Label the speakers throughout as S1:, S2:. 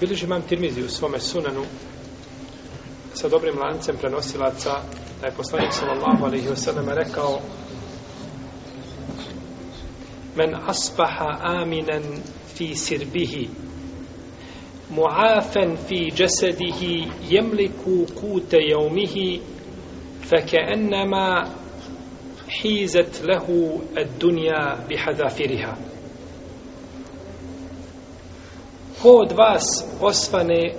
S1: Biliži imam Tirmizi u svome sunanu sa dobrim lancem prenosilaca da je poslanik sallallahu alaihi wasallam rekao men asbaha aminan fi sirbihi muafen fi jesedihi jemliku kute jaumihi fakeennama hizet lehu ad dunja bihadafiriha ko od vas osvane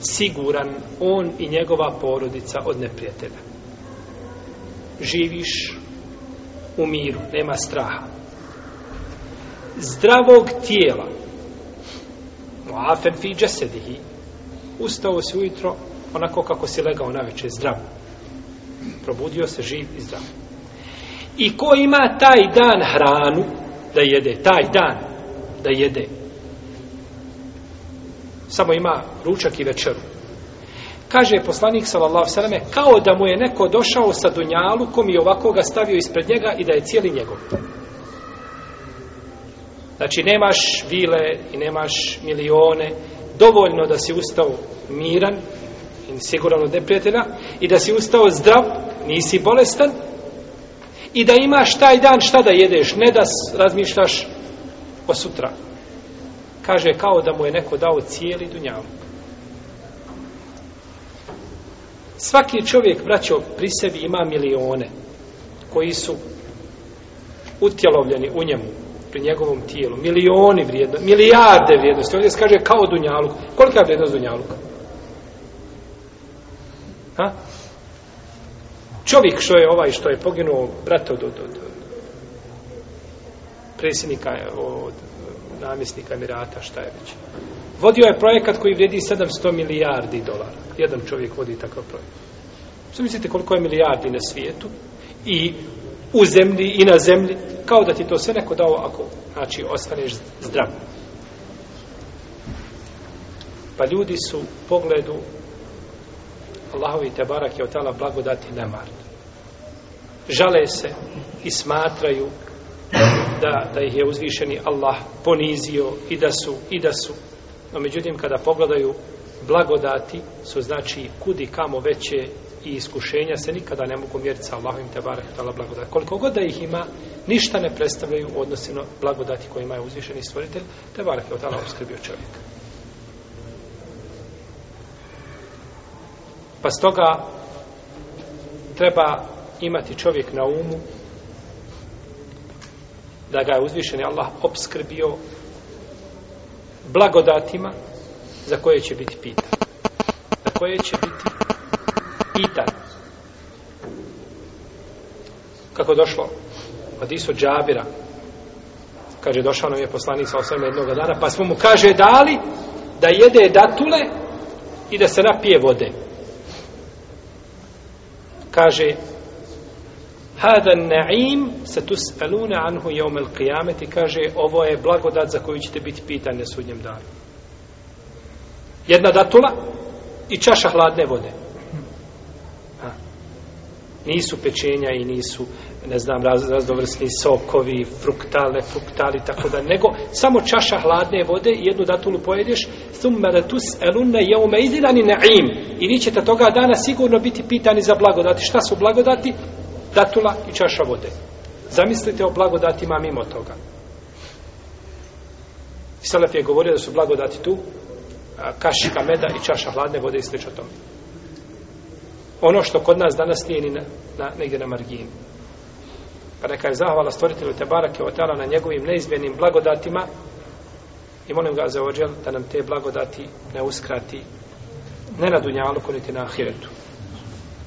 S1: siguran on i njegova porodica od neprijatelja živiš u miru, nema straha zdravog tijela muafen fi džesedihi ustao si ujutro onako kako si legao na večer zdrav probudio se živ i zdrav i ko ima taj dan hranu da jede taj dan da jede samo ima ručak i večeru. Kaže poslanik sallallahu alejhi kao da mu je neko došao sa dunjalukom i ovako ga stavio ispred njega i da je cijeli njegov. Znači nemaš vile i nemaš milione, dovoljno da si ustao miran i siguran od neprijatelja i da si ustao zdrav, nisi bolestan i da imaš taj dan šta da jedeš, ne da razmišljaš o sutra kaže kao da mu je neko dao cijeli dunjaluk. Svaki čovjek, braćo, pri sebi ima milione koji su utjelovljeni u njemu, pri njegovom tijelu. Milioni vrijednosti, milijarde vrijednosti. Ovdje se kaže kao dunjaluk. Kolika je vrijednost dunjaluka? Ha? Čovjek što je ovaj što je poginuo brat od, od, od, od predsjednika eh, od eh, namjesnika Emirata, šta je već. Vodio je projekat koji vredi 700 milijardi dolara. Jedan čovjek vodi takav projekat. Što mislite koliko je milijardi na svijetu i u zemlji i na zemlji, kao da ti to sve neko dao ako, znači, ostaneš zdrav. Pa ljudi su pogledu Allahovi te barak je otala blagodati nemar. Žale se i smatraju da, da ih je uzvišeni Allah ponizio i da su, i da su. No međutim, kada pogledaju blagodati, su znači kudi kamo veće i iskušenja se nikada ne mogu mjeriti sa Allahovim te barak tala blagodati. Koliko god da ih ima, ništa ne predstavljaju odnosno blagodati koji imaju uzvišeni stvoritelj, te barak je od tala obskrbio čovjeka. Pa stoga treba imati čovjek na umu da ga je uzvišen Allah obskrbio blagodatima za koje će biti pitan. Za koje će biti pitan. Kako došlo? Od Isu Džabira. Kaže, došao nam je poslanik sa osvrme jednog dana, pa smo mu kaže dali da jede datule i da se napije vode. Kaže, Hada na'im se tus'alune anhu jeum el qiyameti, kaže, ovo je blagodat za koju ćete biti pitan na sudnjem danu. Jedna datula i čaša hladne vode. Ha. Nisu pečenja i nisu, ne znam, raz, razdovrsni sokovi, fruktale, fruktali, tako da, nego samo čaša hladne vode i jednu datulu pojedeš, thumma da tus'alune jeum izinani na'im. I vi ćete toga dana sigurno biti pitani za blagodati. Šta su blagodati? datula i čaša vode. Zamislite o blagodatima mimo toga. Selef je govorio da su blagodati tu, kašika meda i čaša hladne vode i sliče tome. Ono što kod nas danas nije ni na, na, negdje na margini. Pa neka je zahvala stvoritelju Tebarake Otala na njegovim neizmjenim blagodatima i molim ga za ođel da nam te blagodati ne uskrati ne na Dunjaluku niti na Ahiretu.